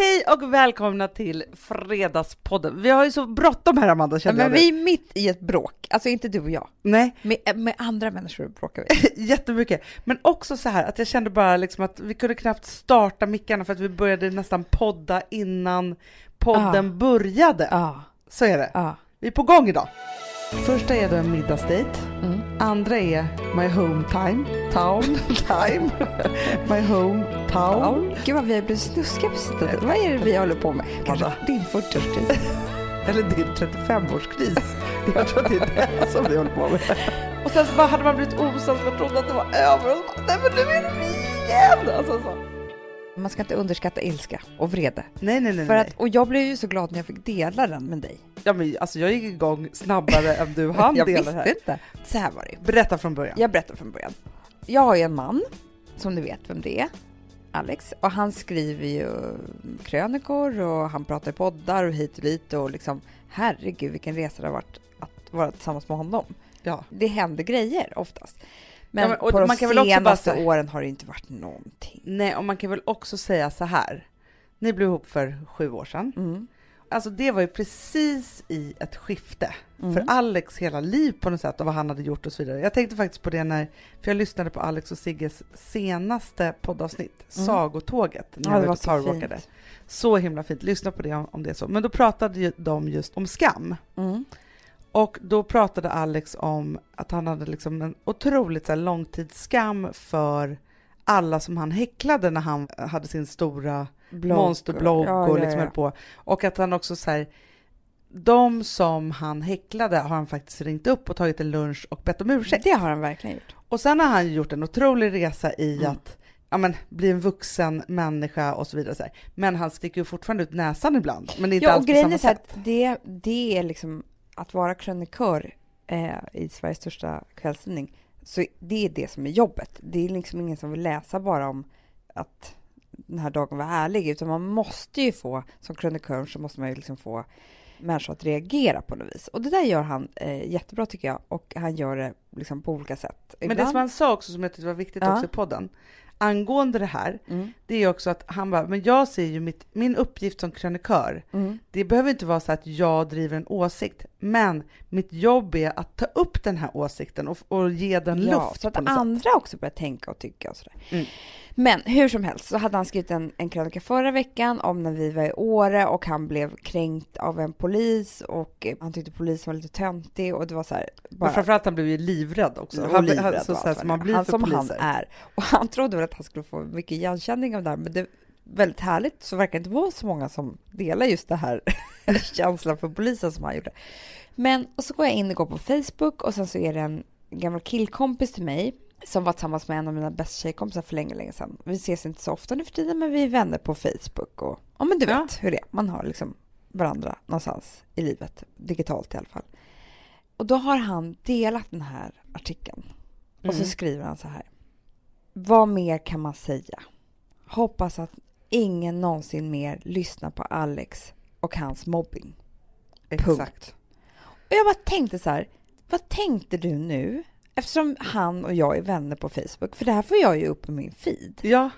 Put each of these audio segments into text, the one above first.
Hej och välkomna till Fredagspodden. Vi har ju så bråttom här Amanda, känner men jag vi är mitt i ett bråk, alltså inte du och jag. Nej, Med, med andra människor bråkar vi. jättemycket. Men också så här att jag kände bara liksom att vi kunde knappt starta mickarna för att vi började nästan podda innan podden Ja. började. Ja, Så är det. ja. Vi är på gång idag. Första är då en middagsdejt. Mm. Andra är my home time. Town. time. my home town. Gud vad vi har blivit snuskiga på sistone. Vad är det vi håller på med? Kanske din 40-årskris. Eller din 35-årskris. Jag tror att det är det som vi håller på med. Och sen så hade man blivit osams, man trodde att det var över och så bara, nej men nu är det vi igen! Alltså, så. Man ska inte underskatta ilska och vrede. Nej, nej, nej. För att, och jag blev ju så glad när jag fick dela den med dig. Ja, men, alltså, jag gick igång snabbare än du hann jag dela visste det här. inte. Så här var det. Berätta från början. Jag berättar från början. Jag har ju en man, som du vet vem det är, Alex. Och han skriver ju krönikor och han pratar i poddar och hit och dit och liksom herregud vilken resa det har varit att vara tillsammans med honom. Ja. Det händer grejer oftast. Men, Ja, men- och på de man kan väl också bara senaste säga- åren har det inte varit någonting. Nej, och man kan väl också säga så här. Ni blev ihop för sju år sedan. Mm. Alltså det var ju precis i ett skifte Mm. för Alex hela liv på något sätt och vad han hade gjort och så vidare. Jag tänkte faktiskt på det när, för jag lyssnade på Alex och Sigges senaste poddavsnitt, Mm. Sagotåget, när Ja, jag det var ute och så powerwalkade. fint. Så himla fint, lyssna på det om, om det är så. Men då pratade ju de just om skam. Mm. Och då pratade Alex om att han hade liksom en otroligt så här, långtidsskam för alla som han häcklade när han hade sin stora Blogg. monsterblogg Ja, och ja, liksom ja. höll på. Och att han också så här, de som han häcklade har han faktiskt ringt upp och tagit en lunch och bett om ursäkt. Det har han verkligen gjort. Och sen har han gjort en otrolig resa i Mm. att ja, men, bli en vuxen människa och så vidare. Så. Men han sticker ju fortfarande ut näsan ibland. Men inte Ja, alls och på grejen samma är så sätt. att det, det är liksom att vara krönikör eh, i Sveriges största kvällstidning. Så det är det som är jobbet. Det är liksom ingen som vill läsa bara om att den här dagen var härlig, utan man måste ju få, som krönikör så måste man ju liksom få människor att reagera på något vis. Och det där gör han eh, jättebra tycker jag, och han gör det liksom på olika sätt. Men det som han sa också som jag tyckte var viktigt Ja. också i podden, angående det här, Mm, det är också att han bara, men jag ser ju mitt, min uppgift som krönikör, mm. det behöver inte vara så att jag driver en åsikt, men mitt jobb är att ta upp den här åsikten och, och ge den Ja, luft så att något sätt. andra också börjar tänka och tycka och sådär. Mm. Men hur som helst så hade han skrivit en, en krönika förra veckan om när vi var i Åre och han blev kränkt av en polis och eh, han tyckte polisen var lite töntig och det var så här. Men framförallt han blev ju livrädd också. Han, livrädd han, så, så här, som man blir han för som poliser. han är. Och han trodde väl att han skulle få mycket igenkänning av det här men det väldigt härligt så verkar det inte vara så många som delar just det här känslan för polisen som han gjorde. Men och så går jag in och går på Facebook och sen så är det en gammal killkompis till mig som var tillsammans med en av mina bästa tjejkompisar för länge, länge sedan. Vi ses inte så ofta nu för tiden men vi är vänner på Facebook och ja men du vet Ja. hur det är. Man har liksom varandra någonstans i livet, digitalt i alla fall. Och då har han delat den här artikeln och så Mm. skriver han så här. Vad mer kan man säga? Hoppas att ingen någonsin mer lyssnar på Alex och hans mobbing. Exakt. Och jag bara tänkte så här, vad tänkte du nu? Eftersom han och jag är vänner på Facebook, för det här får jag ju upp i min feed. Ja,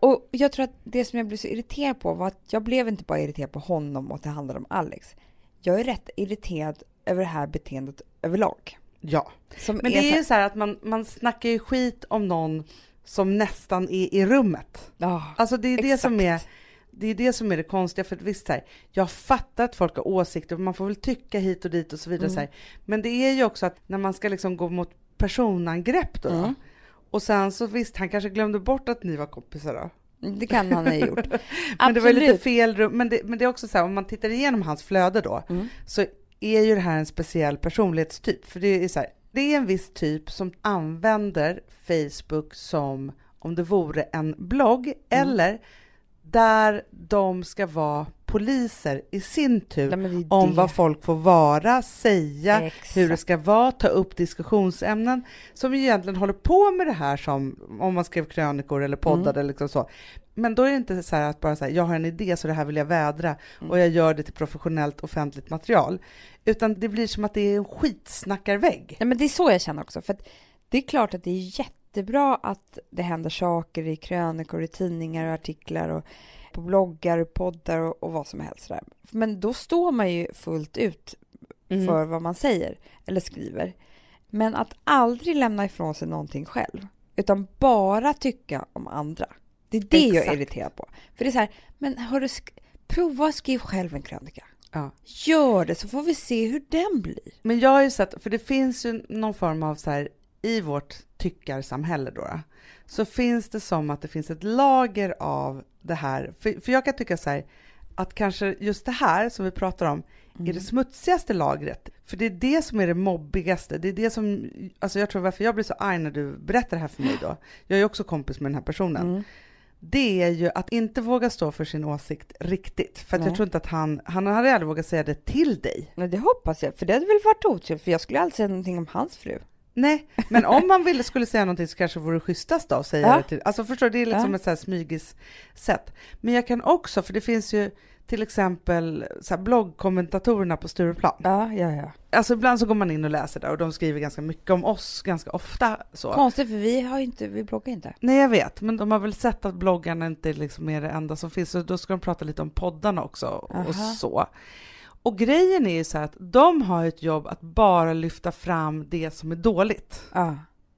Och jag tror att det som jag blev så irriterad på var att jag blev inte bara irriterad på honom och att det handlade om Alex. Jag är rätt irriterad över det här beteendet överlag. ja. Som Men det är så ju så här att man, man snackar ju skit om någon som nästan är i rummet. Ja, Alltså det är det som är det är det som är det konstiga, för visst så här, jag fattar att folk har åsikter, och man får väl tycka hit och dit och så vidare, Mm. så här. men det är ju också att när man ska liksom gå mot personangrepp då, då Mm. och sen så visst, han kanske glömde bort att ni var kompisar då, det kan han ha gjort. men det var lite fel rum, men det, men det är också så här, om man tittar igenom hans flöde då, Mm. så är ju det här en speciell personlighetstyp, för det är så här, det är en viss typ som använder Facebook som om det vore en blogg, Mm. eller där de ska vara poliser i sin tur är om vad folk får vara, säga, Exakt. hur det ska vara, ta upp diskussionsämnen som egentligen håller på med det här som om man skrev krönikor eller poddade Mm. eller liksom så. Men då är det inte så här att bara säga jag har en idé så det här vill jag vädra Mm. och jag gör det till professionellt offentligt material. Utan det blir som att det är en skitsnackarvägg. Nej, men det är så jag känner också. För att det är klart att det är jättebra att det händer saker i krönikor, i tidningar och artiklar och på bloggar, poddar och, och vad som helst. Där. Men då står man ju fullt ut mm. för vad man säger eller skriver. Men att aldrig lämna ifrån sig någonting själv, utan bara tycka om andra. Det är det Exakt. jag är irriterad på. För det är så här, men hörru, prova att skriva själv en krönika. Ja. Gör det så får vi se hur den blir. Men jag har ju sett, för det finns ju någon form av så här, i vårt tyckarsamhälle då, så finns det som att det finns ett lager av det här. För, för jag kan tycka så här, att kanske just det här som vi pratar om mm. är det smutsigaste lagret. För det är det som är det mobbigaste. Det är det som, alltså jag tror varför jag blir så arg när du berättar det här för mig då. Jag är också kompis med den här personen. Mm det är ju att inte våga stå för sin åsikt riktigt. För jag tror inte att han, han hade aldrig vågat säga det till dig. Nej, det hoppas jag, för det hade väl varit otrevligt, för jag skulle aldrig säga någonting om hans fru. Nej, men om man ville, skulle säga någonting så kanske vore det schysstast då att säga ja. det till, alltså förstår det är liksom ja. ett så här smygis sätt. Men jag kan också, för det finns ju till exempel så här, bloggkommentatorerna på Stureplan. Ja, ja, ja. Alltså ibland så går man in och läser där och de skriver ganska mycket om oss ganska ofta. Så. Konstigt för vi har inte, vi bloggar inte. Nej jag vet, men de har väl sett att bloggarna inte liksom är det enda som finns så då ska de prata lite om poddarna också och så. Och grejen är ju så att de har ett jobb att bara lyfta fram det som är dåligt. Ah.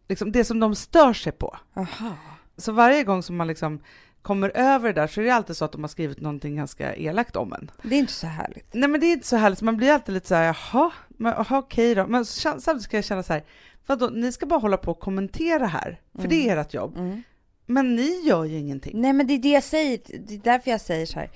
Liksom det som de stör sig på. Aha. Så varje gång som man liksom kommer över det där så är det alltid så att de har skrivit någonting ganska elakt om en. Det är inte så härligt. Nej men det är inte så härligt, man blir alltid lite så här, jaha, men, jaha okej då. Men samtidigt ska jag känna så här, vadå, ni ska bara hålla på och kommentera här, för mm. det är ert jobb. Mm. Men ni gör ju ingenting. Nej men det är det jag säger, det är därför jag säger så här.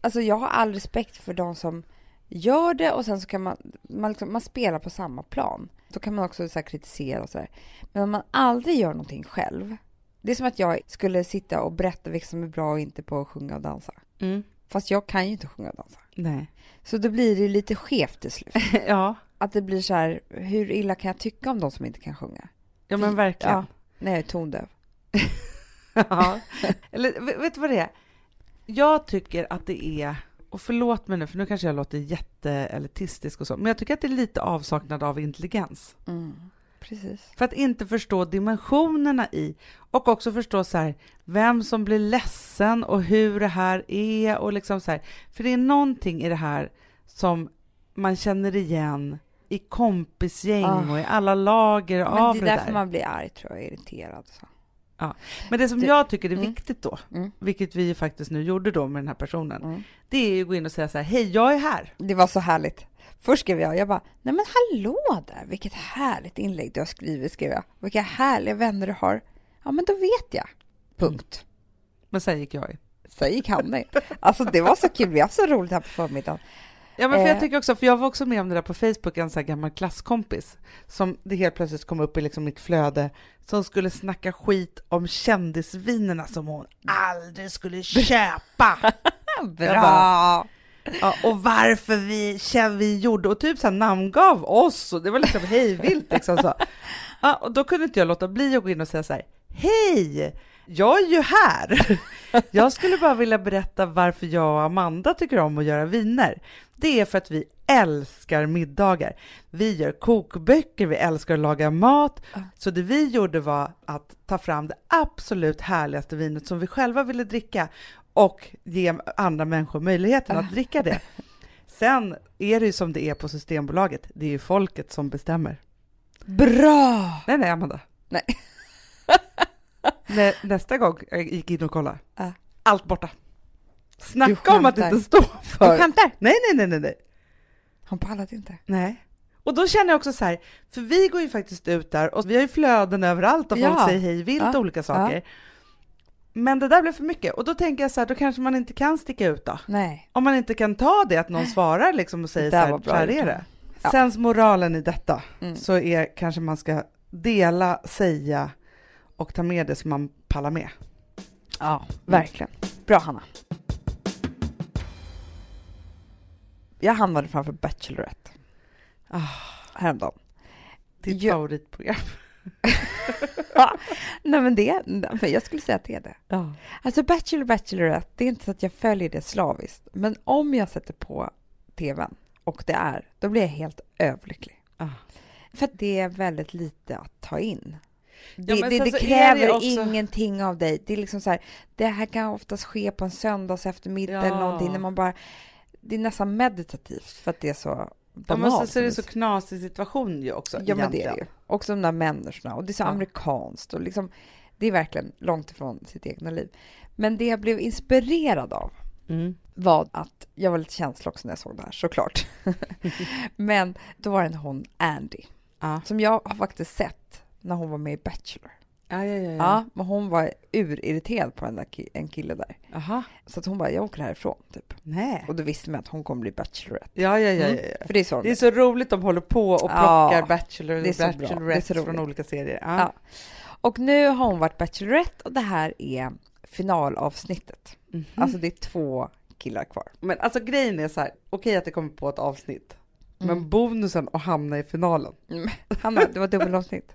Alltså jag har all respekt för de som gör det och sen så kan man, man, liksom, man spelar på samma plan. Så kan man också så kritisera och så här. Men om man aldrig gör någonting själv, det är som att jag skulle sitta och berätta vilka som är bra och inte på att sjunga och dansa. Mm. Fast jag kan ju inte sjunga och dansa. Nej. Så då blir det lite skevt till slut. ja. Att det blir så här, hur illa kan jag tycka om de som inte kan sjunga? Ja men verkligen. Ja, när jag är tondöv. ja. Eller vet du vad det är? Jag tycker att det är, och förlåt mig nu för nu kanske jag låter jätteelitistisk och så, men jag tycker att det är lite avsaknad av intelligens. Mm. Precis. För att inte förstå dimensionerna i och också förstå så här, vem som blir ledsen och hur det här är och liksom så här. För det är någonting i det här som man känner igen i kompisgäng oh. och i alla lager Men av det där. Det är därför man blir arg, tror jag, irriterad. Så. Ja. Men det som det, jag tycker är mm. viktigt då, mm. vilket vi faktiskt nu gjorde då med den här personen, mm. det är ju att gå in och säga så här, hej, jag är här. Det var så härligt. Först skrev jag, jag bara, nej men hallå där, vilket härligt inlägg du har skrivit, skrev jag. Vilka härliga vänner du har. Ja, men då vet jag. Punkt. Men sen gick jag in. Sen gick han in. Alltså det var så kul, vi har haft så roligt här på förmiddagen. Ja, men för jag eh. tycker också, för jag var också med om det där på Facebook, en sån här gammal klasskompis som det helt plötsligt kom upp i liksom mitt flöde, som skulle snacka skit om kändisvinerna som hon aldrig skulle köpa. Bra! Ja, och varför vi, vi gjorde, och typ så här namngav oss, och det var liksom hejvilt liksom så. Ja, och då kunde inte jag låta bli att gå in och säga så här, hej! Jag är ju här! Jag skulle bara vilja berätta varför jag och Amanda tycker om att göra viner. Det är för att vi älskar middagar. Vi gör kokböcker, vi älskar att laga mat. Så det vi gjorde var att ta fram det absolut härligaste vinet som vi själva ville dricka och ge andra människor möjligheten att dricka det. Sen är det ju som det är på Systembolaget, det är ju folket som bestämmer. Bra! Nej, nej, Amanda. Nej. Nä, nästa gång jag gick in och kollade, äh. allt borta. Snacka om att inte stå för... Du skämtar? Nej, nej, nej, nej, nej. Hon pallade inte. Nej. Och då känner jag också så här, för vi går ju faktiskt ut där och vi har ju flöden överallt och folk ja. säger hej vilt ja. olika saker. Ja. Men det där blev för mycket och då tänker jag så här, då kanske man inte kan sticka ut då. Nej. Om man inte kan ta det att någon svarar liksom och säger så här, så här är det. Ja. Sens moralen i detta mm. så är kanske man ska dela, säga och ta med det som man pallar med. Ja, verkligen. Bra Hanna. Jag hamnade framför Bachelorette. Ah. Häromdagen. Ditt jag... favoritprogram. nej men det, men jag skulle säga att det är det. Ja. Alltså Bachelor Bachelorette, det är inte så att jag följer det slaviskt, men om jag sätter på tvn och det är, då blir jag helt överlycklig. Ja. För det är väldigt lite att ta in. Det, men det, det kräver också- ingenting av dig. Det är liksom så här, det här kan oftast ske på en söndags eftermiddag eller Ja. någonting när man bara, det är nästan meditativt för att det är så Ja, banalt. men sen så är det så knasig situation ju också. Ja, men det är det egentligen. ju. Också de där människorna. Och det är så Ja. amerikanskt. Och liksom, det är verkligen långt ifrån sitt egna liv. Men det jag blev inspirerad av Mm. var att jag var lite känslig också när jag såg det här, såklart. men då var det en hon, Andy, Ja. som jag har faktiskt sett när hon var med i Bachelor. Ja, ja, ja. Ja, ja. men hon var urirriterad på den där ki- en kille där. Aha. Så att hon bara, jag åker härifrån, typ. Nej. Och då visste man att hon kommer bli Bachelorette. Ja, ja, ja, Mm. ja, ja. För det är så Det är så roligt de håller på och Ja, plockar Bachelor och. Bachelorette från olika serier. Ja. Ja. Och nu har hon varit Bachelorette och det här är finalavsnittet. Mhm. Alltså det är två killar kvar. Men alltså grejen är så här, okej att det kommer på ett avsnitt, Mm. men bonusen att hamna i finalen. Hanna, det var dubbelavsnitt.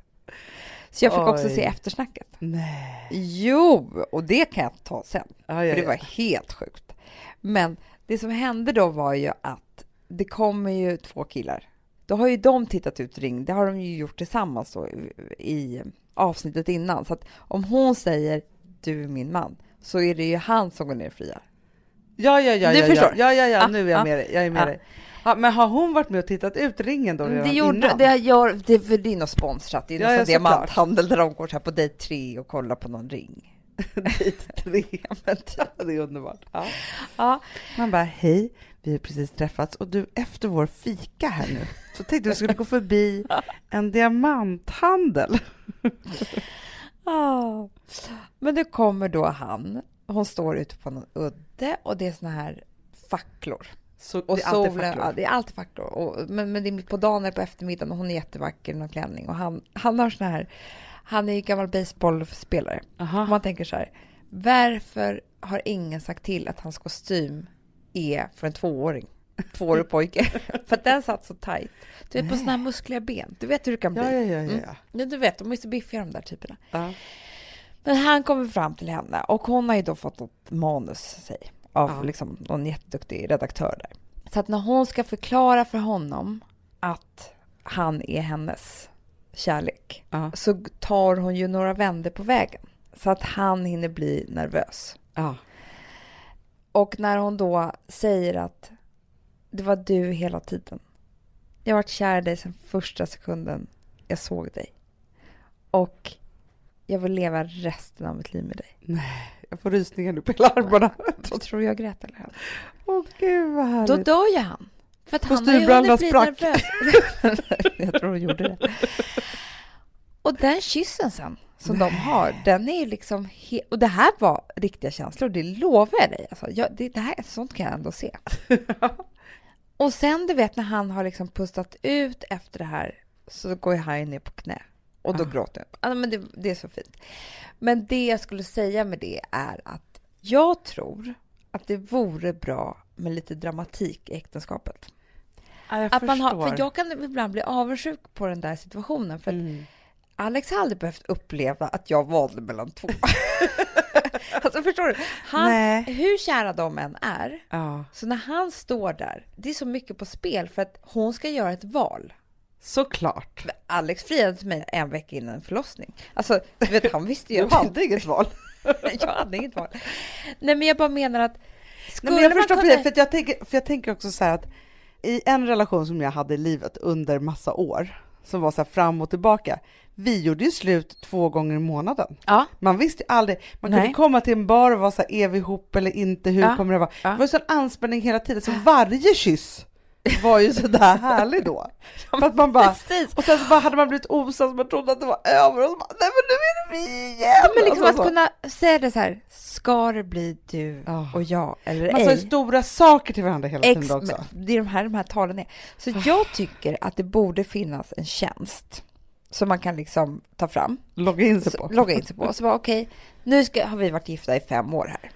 Så jag fick också Oj. se eftersnacket. Nej. Jo, och det kan jag ta sen. Ja, För det var helt sjukt. Men det som hände då var ju att det kommer ju två killar. Då har ju de tittat ut ring, det har de ju gjort tillsammans då i- avsnittet innan. Så att om hon säger du är min man så är det ju han som går ner och friar. Ja, ja, ja, Du ja, förstår. ja, ja, ja, Ja, nu är jag ja. med dig. Jag är med Ja. dig. Ja, men har hon varit med och tittat ut ringen då redan Det gjorde innan? det, gör, det, för det är något sponsrat. Det är Ja, någon diamanthandel där de går så här på dejt tre och kollar på någon ring. Dit tre. Men det är underbart. Ja. Ja, Man bara, hej, vi har precis träffats och du, efter vår fika här nu, så tänkte vi skulle gå förbi en diamanthandel. Ah. Men det kommer då han. Hon står ute på någon udde och det är såna här facklor. Så Och det är alltid solen, facklor. ja, det är alltid facklor. Och, men, men det är mitt på dagen eller på eftermiddagen och hon är jättevacker i någon klänning. Och han, han har såna här, han är ju gammal baseballspelare. Man tänker så här, varför har ingen sagt till att hans kostym är för en tvååring? Tvåårig pojke. för att den satt så tajt. Du vet på såna här muskliga ben. Du vet hur det kan bli. Ja, ja, ja, ja. Mm. Ja, du vet, de är så biffiga de där typerna. ja. Men han kommer fram till henne och hon har ju då fått något manus sig av Ja. liksom någon jätteduktig redaktör där. Så att när hon ska förklara för honom att han är hennes kärlek Ja. så tar hon ju några vändor på vägen så att han hinner bli nervös. ja. Och när hon då säger att det var du hela tiden. Jag har varit kär i dig sedan första sekunden jag såg dig. Och jag vill leva resten av mitt liv med dig. Jag får rysningar nu på hela armarna. Och tror du jag grät eller? hur? Åh gud vad Då härligt. dör ju han. För att han har ju hunnit bli sprack. nervös. jag tror hon gjorde det. Och den kyssen sen, som de har, den är ju liksom... Och det här var riktiga känslor, det lovar jag dig. Alltså, jag, det, det här, sånt kan jag ändå se. och sen, du vet, när han har liksom pustat ut efter det här så går ju han ner på knä. Och då Ah. gråter jag. Alltså, men det, det är så fint. Men det jag skulle säga med det är att jag tror att det vore bra med lite dramatik i äktenskapet. Ja, jag Att man har, för jag kan ibland bli avundsjuk på den där situationen. För Mm. Alex har aldrig behövt uppleva att jag valde mellan två. alltså förstår du? Han, Nej. hur kära de än är, Ja, så när han står där, det är så mycket på spel för att hon ska göra ett val. Såklart. Alex friade till mig en vecka innan en förlossning. Alltså, du vet, han visste ju Du hade inget val. jag hade inget val. Nej, men jag bara menar att skulle Nej, men jag förstår kunna... precis, för, jag tänker, för jag tänker också så här att i en relation som jag hade i livet under massa år, som var så här fram och tillbaka, vi gjorde ju slut två gånger i månaden. Ja, Man visste ju aldrig, man Nej. kunde komma till en bar och vara så här, är vi ihop eller inte, hur Ja. kommer det vara? Ja. Det var ju sån anspänning hela tiden, så varje kyss var ju sådär härlig då. För att man bara, precis. och sen så bara hade man blivit osams, man trodde att det var över och så bara, nej men nu är det vi igen! Ja, men liksom Alltså att så. kunna säga det så här, ska det bli du Ja. och jag eller Man sa ju ej? stora saker till varandra hela Ex, tiden också. det är de här, de här talen är. Så jag tycker att det borde finnas en tjänst som man kan liksom ta fram, Logga in sig så, på. logga in sig på och så bara okej, nu ska, har vi varit gifta i fem år här.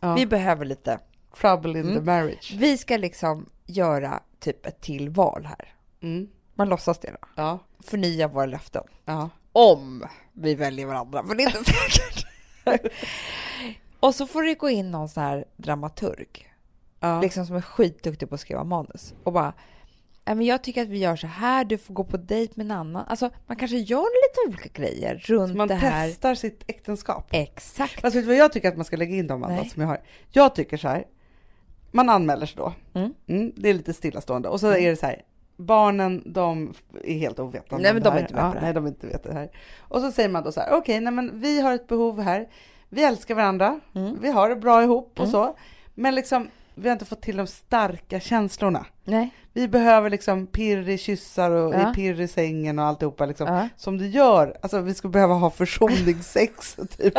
Ja. Vi behöver lite, Trouble in Mm. the marriage. vi ska liksom göra typ ett till val här. Mm. Man låtsas det då. Ja, Förnya våra löften. ja. Om vi väljer varandra, för det är inte säkert. och så får det gå in någon sån här dramaturg ja. liksom som är skitduktig på att skriva manus och bara "Nej, men jag tycker att vi gör så här, du får gå på dejt med en annan. Alltså man kanske gör lite olika grejer runt Man det här. testar sitt äktenskap. Exakt. Fast vet du vad jag tycker att man ska lägga in de andra som jag har? Jag tycker så här, man anmäler sig då. Mm. Mm, det är lite stillastående. Och så är det så här, barnen de är helt ovetande Nej, men de är inte med på det här. Nej, de inte vet det här. Och så säger man då så här, okej, nej men vi har ett behov här. Vi älskar varandra, Mm. vi har det bra ihop och Mm. så. Men liksom, vi har inte fått till de starka känslorna. Nej. Vi behöver liksom pirr i kyssar och Ja. pirr i sängen och alltihopa liksom. Ja. Som du gör, alltså vi skulle behöva ha försoningssex typ.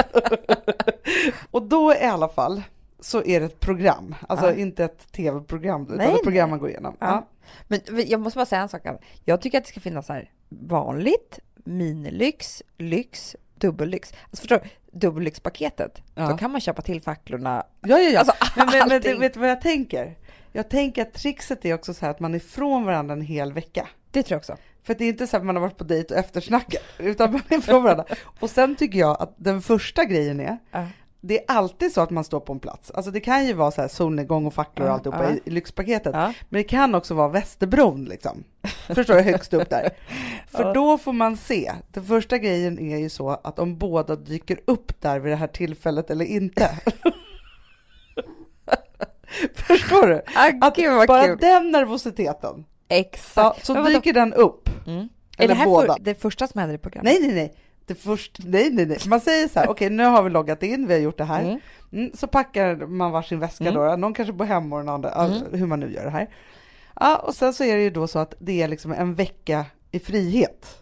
och då i alla fall så är det ett program, alltså Ja. inte ett tv-program utan Nej, ett program man går igenom. Ja. Ja. Men jag måste bara säga en sak. Jag tycker att det ska finnas så här vanligt, minilyx, lyx, dubbellyx. Alltså förstår du? Dubbellyxpaketet. Ja. Då kan man köpa till facklorna. Ja, ja, ja. Alltså, men, men, men du vet du vad jag tänker? Jag tänker att trixet är också så här att man är ifrån varandra en hel vecka. Det tror jag också. För det är inte så att man har varit på dejt och eftersnackat, utan man är ifrån varandra. Och sen tycker jag att den första grejen är, Ja. Det är alltid så att man står på en plats. Alltså det kan ju vara så här solnedgång och facklor och alltihopa ja. i, lyxpaketet. Ja. Men det kan också vara Västerbron liksom. Förstår du? Högst upp där. För Ja. då får man se. Den första grejen är ju så att om båda dyker upp där vid det här tillfället eller inte. Förstår du? Ah, gud bara kul. den nervositeten, Exakt. ja, så dyker den upp. Mm. Är Eller det här båda. för, det första som händer i programmet? Nej, nej, nej. Det först, nej, nej, nej. Man säger så här, okej, nu har vi loggat in, vi har gjort det här. Mm. Mm, så packar man varsin väska Mm. då, någon kanske bor hemma och den andra, alltså, hur man nu gör det här. Ja, och sen så är det ju då så att det är liksom en vecka i frihet.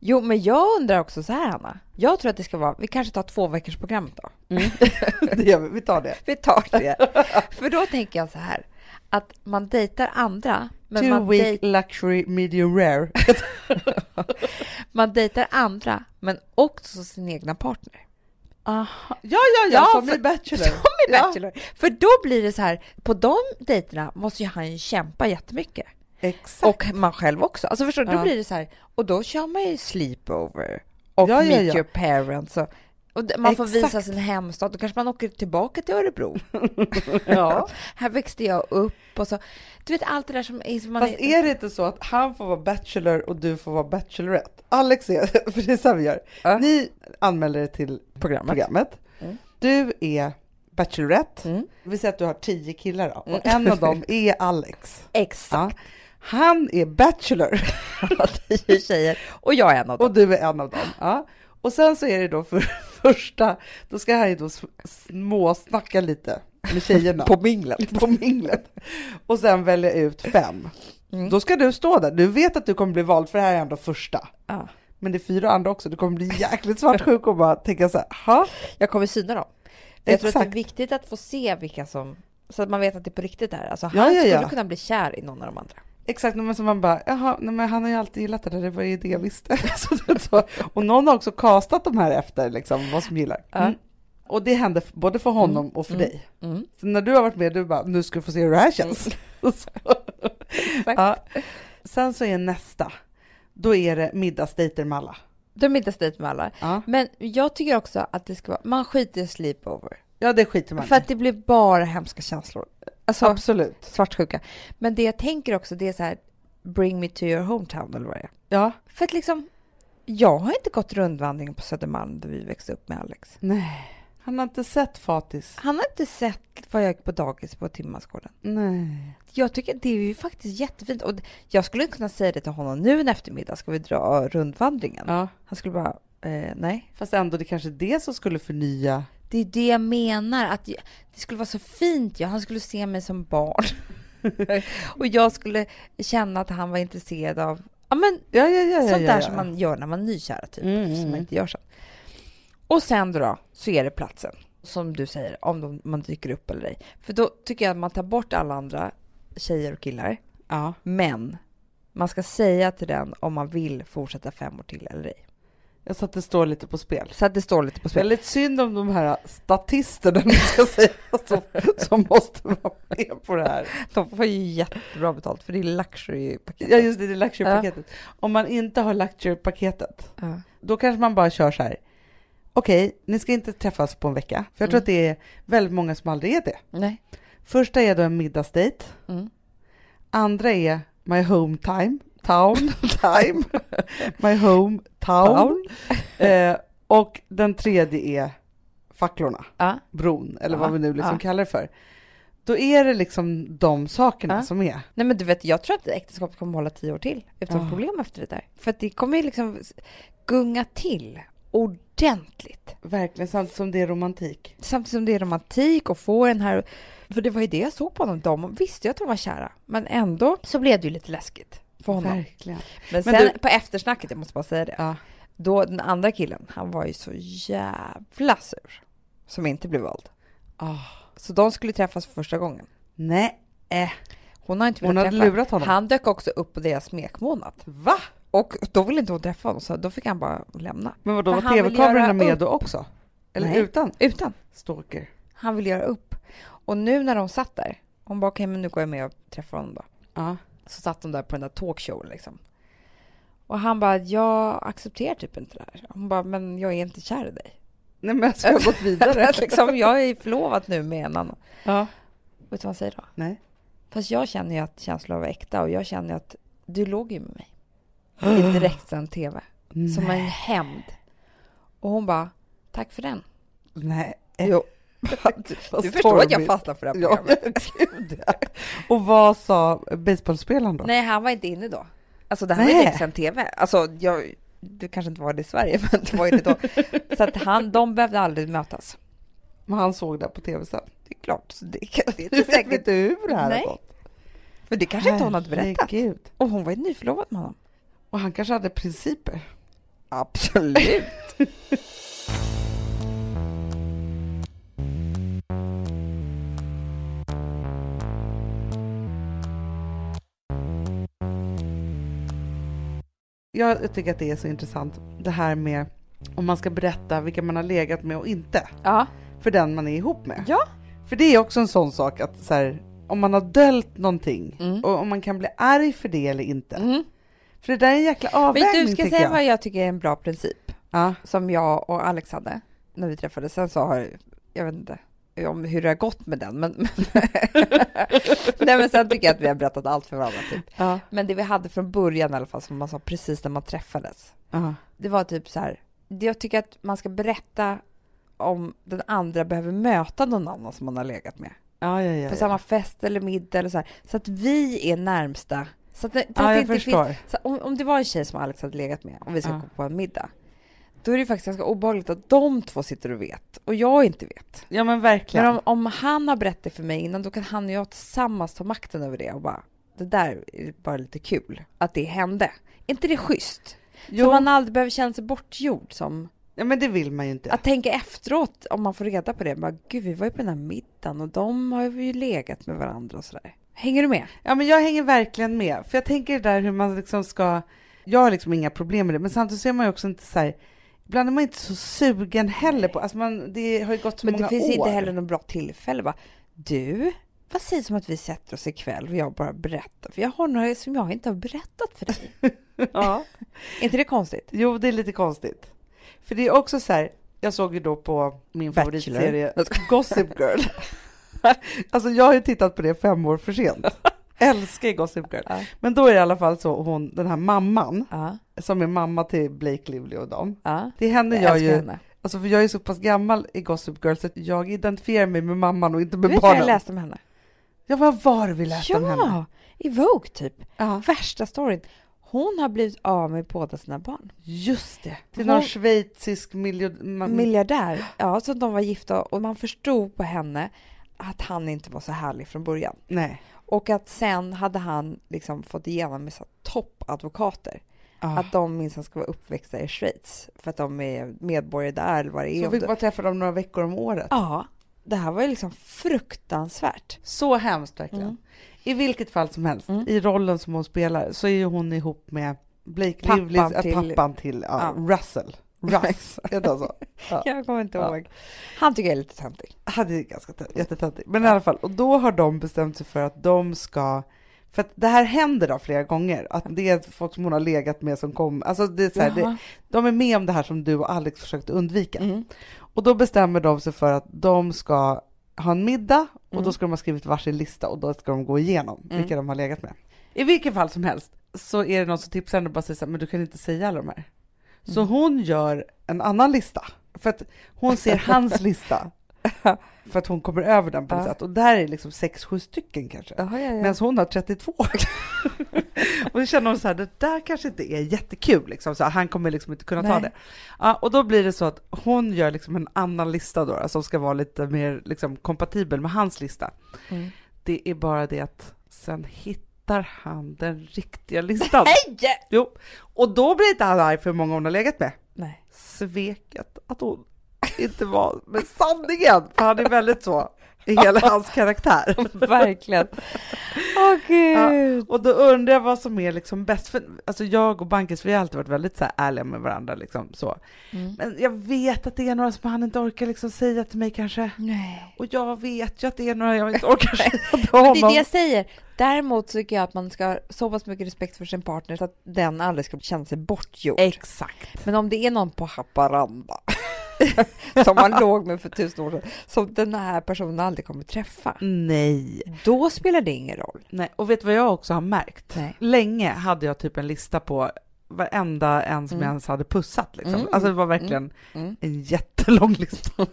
Jo, men jag undrar också så här, Hanna. Jag tror att det ska vara, vi kanske tar två veckors program då. Det gör vi, vi tar det. Vi tar det. För då tänker jag så här, att man dejtar andra, men Two man, week luxury medium rare. man dejtar andra, men också sin egna partner. Aha. Ja, ja, ja, Ja, som för- i Bachelor. Som i Ja. Bachelor. För då blir det så här, på de dejterna måste ju han kämpa jättemycket. Exakt. Och man själv också. Alltså förstår du, Ja. då blir det så här, och då kör man ju sleepover och Ja, meet your parents. Och, och man får visa Exakt. sin hemstad, då kanske man åker tillbaka till Örebro. ja. Här växte jag upp och så. Du vet allt det där som är... Som man Fast är det inte så att han får vara Bachelor och du får vara Bachelorette? Alex är, för det är så vi gör. Ja. Ni anmäler er till programmet. programmet. Mm. Du är Bachelorette. Mm. Vi säger att du har tio killar då, och en av dem är Alex. Exakt. Ja. Han är Bachelor Tio tjejer. Och jag är en av dem. och du är en av dem. Ja. Och sen så är det då för första, då ska han ju då småsnacka lite med tjejerna På minglet. på minglet och sen välja ut fem. Mm. Då ska du stå där. Du vet att du kommer bli vald för det här är ändå första. Ja. Men det är fyra andra också. Du kommer bli jäkligt svartsjuk och bara tänka så här, ha? Jag kommer syna dem. Jag tror att det är Exakt. viktigt att få se vilka som... Så att man vet att det är på riktigt är. Alltså Ja, han ja, skulle ja. kunna bli kär i någon av de andra. Exakt, men så man bara, jaha, nej, men han har ju alltid gillat det där, det var ju det jag visste. så, så. Och någon har också castat de här efter liksom, vad som gillar. Mm. Och det hände både för honom och för Mm. dig. Mm. Så när du har varit med, du bara, nu ska du få se hur det här känns. Så. ja. Sen så är nästa, då är det middagsdejter med alla. Då är middagsdejt med alla. Ja, Men jag tycker också att det ska vara... Man skiter i sleepover. ja det skiter man För att det blir bara hemska känslor. Alltså, Absolut. svartsjuka. Men det jag tänker också, det är så här... Bring me to your hometown, eller vad det är. Ja, För att liksom... Jag har inte gått rundvandringen på Södermalm där vi växte upp med Alex. nej. Han har inte sett Fatis. Han har inte sett vad jag gick på dagis på Timmarsgården. Nej. Jag tycker det är ju faktiskt jättefint. Och jag skulle kunna säga det till honom nu en eftermiddag. Ska vi dra rundvandringen? Ja, Han skulle bara, eh, nej. fast ändå det kanske är det som skulle förnya. Det är det jag menar. Att jag, det skulle vara så fint. Ja. Han skulle se mig som barn. och jag skulle känna att han var intresserad av ja, men, Ja, ja, ja. sånt där som man gör när man är nykära, typ. Mm, som man mm. inte gör sen. Och sen då, så är det platsen. Som du säger, om de, man dyker upp eller ej. För då tycker jag att man tar bort alla andra tjejer och killar. Ja, Men man ska säga till den om man vill fortsätta fem år till eller ej. Så att det står lite på spel. Så att det står lite på spel. Väldigt synd om de här statisterna, ska säga, som, som måste vara med på det här. De får ju jättebra betalt för det är luxury-paket. Ja, just det, det är luxury-paketet. Om man inte har luxury-paketet, Ja. då kanske man bara kör så här. Okej, ni ska inte träffas på en vecka, för jag tror Mm. att det är väldigt många som aldrig är det. Nej. Första är då en middagsdejt. Mm. Andra är My home time, town, time, my home town. Eh, och den tredje är facklorna, Ja. bron, eller Ja, vad vi nu liksom ja. kallar det för. Då är det liksom de sakerna som är. Nej men du vet, jag tror att äktenskapet kommer hålla tio år till utan problem efter det där. För att det kommer ju liksom gunga till ordentligt. Verkligen, samtidigt som det är romantik. Samtidigt som det är romantik och få den här... För det var ju det jag såg på honom. De visste ju att de var kära. Men ändå så blev det ju lite läskigt för honom. Verkligen. Men Men sen du- på eftersnacket, jag måste bara säga det. Ja. Då den andra killen, han var ju så jävla sur. Som inte blev vald. Ah. Så de skulle träffas för första gången. Nej. Eh. Hon har inte Hon hade träffa. lurat honom. Han dök också upp på deras smekmånad. Va? Och då ville inte hon träffa honom, så då fick han bara lämna. Men vadå, var tv-kamerorna med upp. då också? Eller Nej. utan? Utan. Stalker. Han vill göra upp. Och nu när de satt där, hon bara okej, men nu går jag med och träffar honom då. Ja. Så satt de där på den där talkshowen liksom. Och han bara, jag accepterar typ inte det här. Hon bara, men jag är inte kär i dig. Nej men alltså, jag har gått vidare. liksom, jag är förlovad nu med en annan. ja. Vet du vad han säger då? Nej. Fast jag känner ju att känslor var äkta och jag känner ju att du låg ju med mig. I direktsänd tv. Som en hämnd. Och hon bara, tack för den. Nej. Jo. Vad Du förstår att jag fastnar för det här programmet. ja. Och vad sa baseballspelaren då? Nej, han var inte inne då. Alltså det här var Nej. ju direktsänd tv. Alltså jag, du kanske inte var det i Sverige, men det var ju det då. Så att han, de behövde aldrig mötas. Men han såg det på tv sen. Det är klart. Så det, det är inte Vet säkert. du hur det här Nej. har gått? För det kanske inte hon hade berättat. Och hon var ju nyförlovad med honom. Och han kanske hade principer. Absolut. Jag tycker att det är så intressant det här med om man ska berätta vilka man har legat med och inte Ja. för den man är ihop med. Ja. För det är också en sån sak att så här, om man har dölt någonting Mm. och om man kan bli arg för det eller inte. Mm. För det där är en jäkla avvägning Men du, ska jag säga jag. vad jag tycker är en bra princip? Ja. Som jag och Alex hade när vi träffades. Sen så har, jag vet inte om hur det har gått med den, men, men Nej men sen tycker jag att vi har berättat allt för varandra typ. Ja. Men det vi hade från början i alla fall, som man sa precis när man träffades, Ja. det var typ så här, jag tycker att man ska berätta om den andra behöver möta någon annan som man har legat med. Ja, ja, ja, På samma fest eller middag eller så här. Så att vi är närmsta. Så att, så att det inte förstår. finns, så om, om det var en tjej som Alex hade legat med och vi ska gå på en middag. Då är det faktiskt ganska obehagligt att de två sitter och vet och jag inte vet. Ja men verkligen. Men om, om han har berättat det för mig innan då kan han och jag tillsammans ta makten över det och bara det där är bara lite kul att det hände. Är inte det schysst? jo, Så man aldrig behöver känna sig bortgjord som ja, men det vill man ju inte. att tänka efteråt om man får reda på det. Bara, Gud, vi var ju på den här middagen och de har ju legat med varandra och sådär. Hänger du med? Ja men jag hänger verkligen med. För jag tänker det där hur man liksom ska, jag har liksom inga problem med det, men samtidigt så är man ju också inte så här, ibland är man inte så sugen heller på, alltså man, det har ju gått så Men många det finns år. inte heller något bra tillfälle. Bara, du, vad sägs om att vi sätter oss ikväll och jag bara berättar? För jag har några som jag inte har berättat för dig. Ja. är inte det konstigt? Jo, det är lite konstigt. För det är också så här, jag såg ju då på min Bachelor. favoritserie Gossip Girl. alltså jag har ju tittat på det fem år för sent. Älskar Gossip Girl. Ja. Men då är det i alla fall så hon, den här mamman, Ja, som är mamma till Blake Lively och dem. ja. Det är henne Jag jag, ju, henne. alltså för jag är så pass gammal i Gossip Girl så jag identifierar mig med mamman och inte Du med vet vad barnen. jag läste om henne? Ja, vad var det vi läste om henne? Ja, i Vogue typ. Ja, Värsta storyn. Hon har blivit av med båda sina barn. just det. Till Hon- någon schweizisk miljard... Miljardär. Ja, så de var gifta och man förstod på henne att han inte var så härlig från början. Nej. Och att sen hade han liksom fått igenom med toppadvokater Ja. att de minsann ska vara uppväxta i Schweiz för att de är medborgare där eller vad det är. Så fick man träffa dem några veckor om året. Ja, det här var ju liksom fruktansvärt. Så hemskt verkligen. Mm. I vilket fall som helst, Mm. i rollen som hon spelar, så är ju hon ihop med Blake Pappan Livlys, äh, till- pappan till ja, Ja. Russell. Russ, heter han så? Ja. Jag kommer inte Ja. ihåg. Han tycker jag är lite töntig. Han är ganska tö- jättetöntig. Men i alla fall, och då har de bestämt sig för att de ska för att det här händer då flera gånger, att det är folk som hon har legat med som kommer, alltså det är så här, det, de är med om det här som du och Alex försökte undvika. Mm. Och då bestämmer de sig för att de ska ha en middag och Mm. då ska de ha skrivit varsin lista och då ska de gå igenom Mm. vilka de har legat med. I vilken fall som helst så är det någon som tipsar henne och bara säger så här, men du kan inte säga alla de här. Så hon gör en annan lista, för att hon ser hans lista. För att hon kommer över den på något Ja. sätt. Och där är liksom sex, sju stycken kanske. Jaha, ja, ja. Medan hon har 32. och då känner hon så här, det där kanske inte är jättekul, liksom. så han kommer liksom inte kunna ta Nej. det. Ja, och då blir det så att hon gör liksom en annan lista då, då, som ska vara lite mer liksom, kompatibel med hans lista. Mm. Det är bara det att sen hittar han den riktiga listan. Nej! Jo, och då blir inte han arg för hur många hon har legat med. Nej. Sveket att hon inte var med sanningen, för han är väldigt så i hela hans karaktär. Verkligen. Åh gud. Och då undrar jag vad som är liksom bäst, för alltså jag och Bankis, vi har alltid varit väldigt så här ärliga med varandra liksom så. Mm. Men jag vet att det är några som han inte orkar liksom säga till mig kanske. Nej. Och jag vet ju att det är några jag inte orkar säga till Men det honom. är det jag säger. Däremot tycker jag att man ska ha så pass mycket respekt för sin partner så att den aldrig ska känna sig bortgjord. Exakt. Men om det är någon på Haparanda som man låg med för tusen år sedan, som den här personen aldrig kommer träffa, Nej. då spelar det ingen roll. Nej. Och vet du vad jag också har märkt? Nej. Länge hade jag typ en lista på varenda en som Mm. jag ens hade pussat. Liksom. Mm. Alltså det var verkligen Mm. en jättelång lista.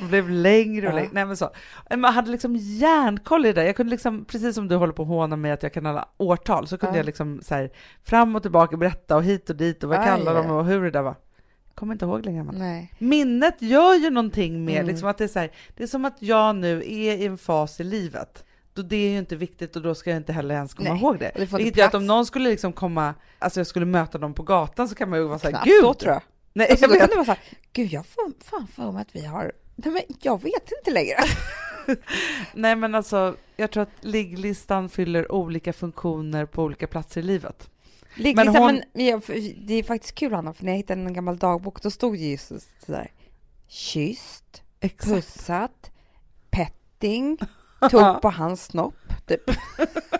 det blev längre och Ja. längre. Nej, men så. Man hade liksom järnkoll i det. Jag kunde liksom, precis som du håller på att håna mig att jag kan alla årtal, så kunde Ja. jag liksom så här, fram och tillbaka berätta och hit och dit och vad Aj, kallar de och hur det där var. Kommer inte ihåg längre. Nej. Minnet gör ju någonting med, Mm. liksom att det är så här, det är som att jag nu är i en fas i livet då det är ju inte viktigt och då ska jag inte heller ens komma Nej. ihåg det. Vilket gör att om någon skulle liksom komma, alltså jag skulle möta dem på gatan så kan man ju vara så här, Knappt gud! då tror jag. Nej, Alltså, jag då kan det vara så här, gud jag får fan för mig att vi har, nej men jag vet inte längre. Nej men alltså, jag tror att ligglistan fyller olika funktioner på olika platser i livet. Ligglista, Men hon- men för- det är faktiskt kul Anna, för när jag hittade en gammal dagbok då stod det just sådär kysst, pussat, petting, tog på hans snopp, typ.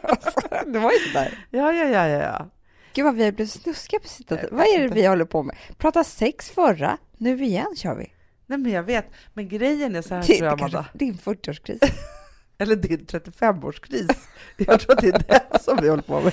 Alltså, det var ju sådär. Ja, ja, ja, ja, ja. Gud vad vi har blivit snuskiga på sitt Vad är det vi håller på med? Prata sex förra, nu igen kör vi. Nej men jag vet, men grejen är så här Det tror jag Amanda, din 40-årskris. eller din 35-årskris. Jag tror att det är det som vi håller på med.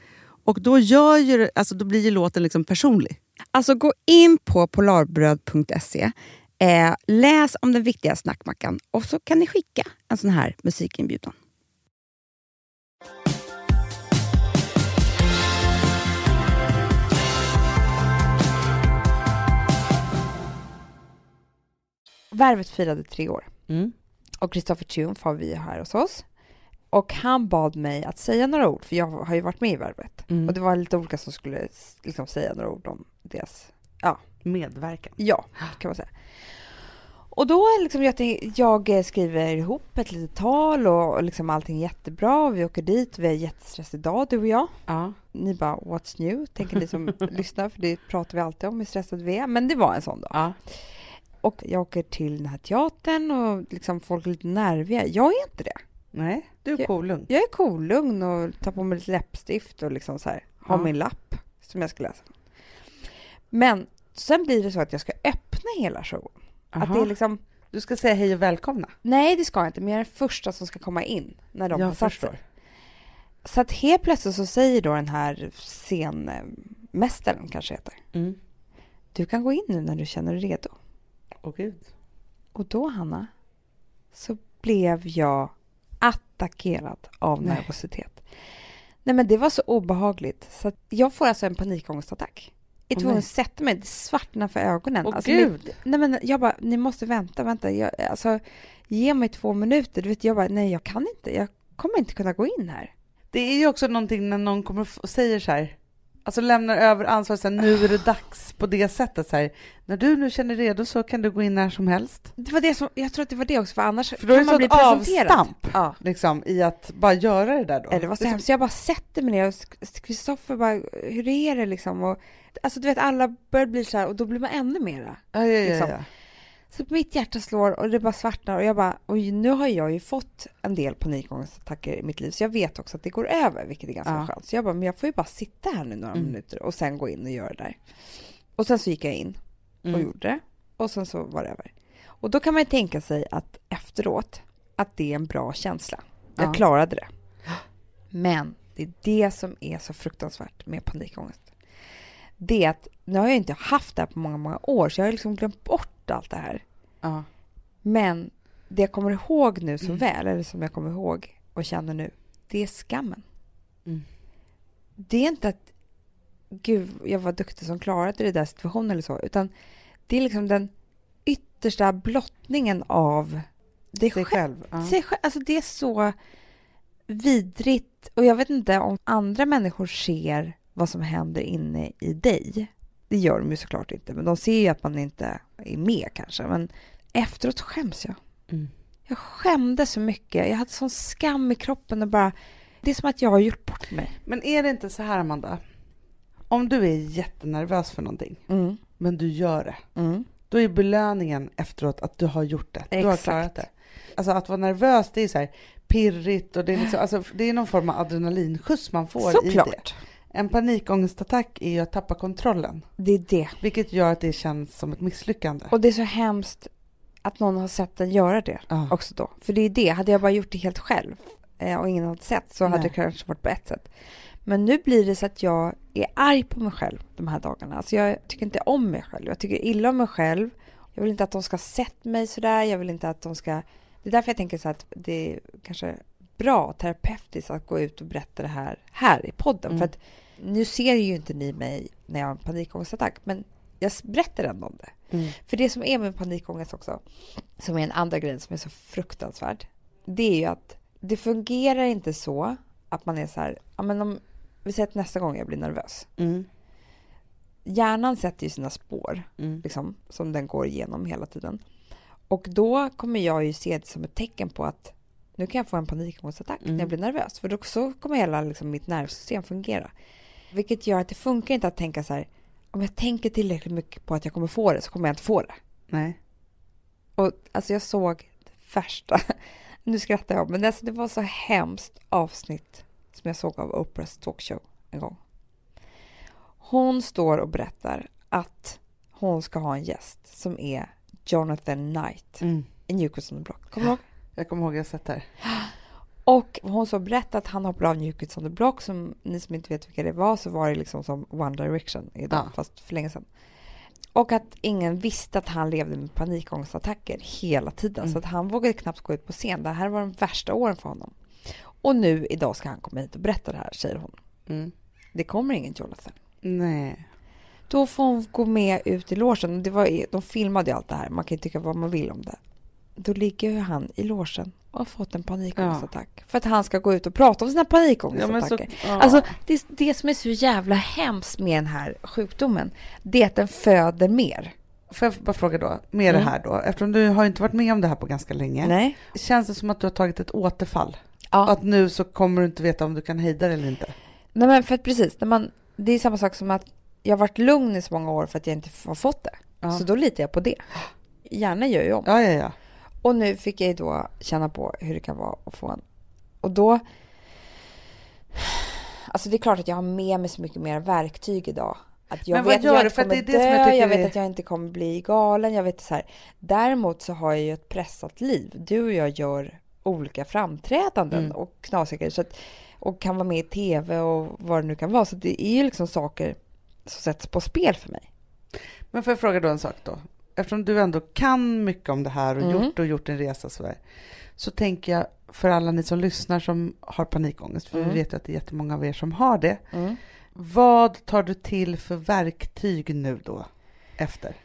Och då, gör ju, alltså, då blir ju låten liksom personlig. Alltså gå in på polarbröd.se, eh, läs om den viktiga snackmackan och så kan ni skicka en sån här musikinbjudan. Värvet firade tre år och Kristoffer Triumf har vi här hos oss. Och han bad mig att säga några ord, för jag har ju varit med i Värvet. Mm. Och det var lite olika som skulle liksom, säga några ord om deras Medverkan. Ja, kan man säga. Och då liksom jag, tänk- jag skriver ihop ett litet tal och, och liksom allting är jättebra. Vi åker dit, vi har jättestress idag du och jag. Ja. Ni bara what's new? Tänker ni som lyssnar, för det pratar vi alltid om hur stressade vi är. Men det var en sån dag. Ja. Och jag åker till den här teatern och liksom folk är lite nerviga. Jag är inte det. Nej, du är Ja. cool lugn. Jag är cool, lugn och tar på mig lite läppstift och liksom så här, har Ja. min lapp som jag ska läsa. Men sen blir det så att jag ska öppna hela showen. Att det är Aha. liksom Du ska säga hej och välkomna. Nej, det ska jag inte, men jag är den första som ska komma in när de har Jag satt förstår. sig. Så att helt plötsligt så säger då den här scenmästaren, kanske heter, Mm. du kan gå in nu när du känner dig redo. Åh gud. Och då, Hanna, så blev jag attackerad av Nej. nervositet. Nej, men det var så obehagligt. Så jag får alltså en panikångestattack. Jag är tvungen att sätta mig, det svartnar för ögonen. Åh, alltså, Gud. Mitt, nej, men jag bara, ni måste vänta, vänta. Jag, alltså, ge mig två minuter. Du vet, jag bara, nej jag kan inte. Jag kommer inte kunna gå in här. Det är ju också någonting när någon kommer och säger så här, alltså lämnar över ansvaret, så här, nu är det dags på det sättet. Så här, när du nu känner dig redo så kan du gå in när som helst. Det var det som, jag tror att det var det också, för annars För då kan man bli presenterad. avstamp Ja. liksom, i att bara göra det där då. Ja, Det var så är hemskt. Jag bara sätter mig ner och Kristoffer bara, hur är det liksom? Och, alltså du vet, alla börjar bli så här och då blir man ännu mera. Ja, ja, ja, liksom. ja. Så mitt hjärta slår och det bara svartnar och jag bara, och nu har jag ju fått en del panikångestattacker i mitt liv så jag vet också att det går över, vilket är ganska Ja. skönt. Så jag bara, men jag får ju bara sitta här nu några Mm. minuter och sen gå in och göra det där. Och sen så gick jag in och Mm. gjorde det och sen så var det över. Och då kan man ju tänka sig att efteråt, att det är en bra känsla. Jag Ja. klarade det. Men det är det som är så fruktansvärt med panikångest. Det är att, nu har jag inte haft det här på många, många år så jag har liksom glömt bort allt det här. Ja. Men det jag kommer ihåg nu så Mm. väl, eller som jag kommer ihåg och känner nu, det är skammen. Mm. Det är inte att gud, jag var duktig som klarade det där situationen eller så, utan det är liksom den yttersta blottningen av dig Sig själv. själv. Ja. Sig själv. Alltså det är så vidrigt och jag vet inte om andra människor ser vad som händer inne i dig. Det gör de ju såklart inte, men de ser ju att man inte är med kanske. Men efteråt skäms jag. Mm. Jag skämdes så mycket. Jag hade sån skam i kroppen och bara... Det är som att jag har gjort bort mig. Men är det inte så här, Amanda? Om du är jättenervös för någonting, Mm. men du gör det, Mm. då är belöningen efteråt att du har gjort det. Du har Exakt. klarat det. Alltså att vara nervös, det är så här pirrigt och det är, liksom, alltså, det är någon form av adrenalinskjuts man får i det. En panikångestattack är ju att tappa kontrollen, Det är det. vilket gör att det känns som ett misslyckande. Och det är så hemskt att någon har sett en göra det Ja. också då. För det är det. Hade jag bara gjort det helt själv eh, och ingen hade sett så hade Nej. det kanske varit på ett sätt. Men nu blir det så att jag är arg på mig själv de här dagarna. Alltså jag tycker inte om mig själv. Jag tycker illa om mig själv. Jag vill inte att de ska ha sett mig sådär. Jag vill inte att de ska... Det är därför jag tänker så att det kanske bra terapeutiskt att gå ut och berätta det här här i podden. Mm. För att nu ser ju inte ni mig när jag har en panikångestattack. Men jag berättar ändå om det. Mm. För det som är med panikångest också, som är en andra grej som är så fruktansvärd, det är ju att det fungerar inte så att man är så här, ja men om vi säger att nästa gång jag blir nervös. Mm. Hjärnan sätter ju sina spår, Mm. liksom, som den går igenom hela tiden. Och då kommer jag ju se det som ett tecken på att nu kan jag få en panikångestattack Mm. när jag blir nervös. För då så kommer hela liksom, mitt nervsystem fungera. Vilket gör att det funkar inte att tänka så här, om jag tänker tillräckligt mycket på att jag kommer få det så kommer jag inte få det. Nej. Och alltså jag såg det värsta, nu skrattar jag, men alltså det var så hemskt avsnitt som jag såg av Oprahs talkshow en gång. Hon står och berättar att hon ska ha en gäst som är Jonathan Knight Mm. i Newcastle Block. Kommer du ihåg? Jag kommer ihåg, jag har sett det här. Och hon så berättade att han hoppade av Newcastle on the Block, som ni som inte vet vilka det var, så var det liksom som One Direction idag, Ja. fast för länge sedan. Och att ingen visste att han levde med panikångestattacker hela tiden, Mm. så att han vågade knappt gå ut på scen. Det här var de värsta åren för honom. Och nu idag ska han komma hit och berätta det här, säger hon. Mm. Det kommer ingen Jonathan. Nej. Då får hon gå med ut i logen. Det var, de filmade ju allt det här, man kan ju tycka vad man vill om det. Då ligger ju han i logen och har fått en panikångestattack. För att han ska gå ut och prata om sina Ja, panikångestattacker. så, ja. Alltså, det, det som är så jävla hemskt med den här sjukdomen, det är att den föder mer. Får jag bara fråga då, med Mm. det här då, eftersom du har inte varit med om det här på ganska länge. Nej. Känns det som att du har tagit ett återfall? Ja. Att nu så kommer du inte veta om du kan hejda det eller inte? Nej, men för att precis, när man, det är samma sak som att jag har varit lugn i så många år för att jag inte har fått det. Ja. Så då litar jag på det. Hjärnan gör ju om. Ja, ja, ja. Och nu fick jag ju då känna på hur det kan vara att få en. Och då... Alltså det är klart att jag har med mig så mycket mer verktyg idag. Att jag Men vad vet gör att jag du? För det är det som jag dö, tycker jag vet att jag inte kommer bli galen, jag vet så här. Däremot så har jag ju ett pressat liv. Du och jag gör olika framträdanden Mm. och knasiga grejer. Så att, och kan vara med i tv och vad det nu kan vara. Så det är ju liksom saker som sätts på spel för mig. Men får jag fråga då en sak då? Eftersom du ändå kan mycket om det här och Mm. gjort och gjort en resa så här, så tänker jag för alla ni som lyssnar som har panikångest, för Mm. vi vet ju att det är jättemånga av er som har det. Vad tar du till för verktyg nu då, efter?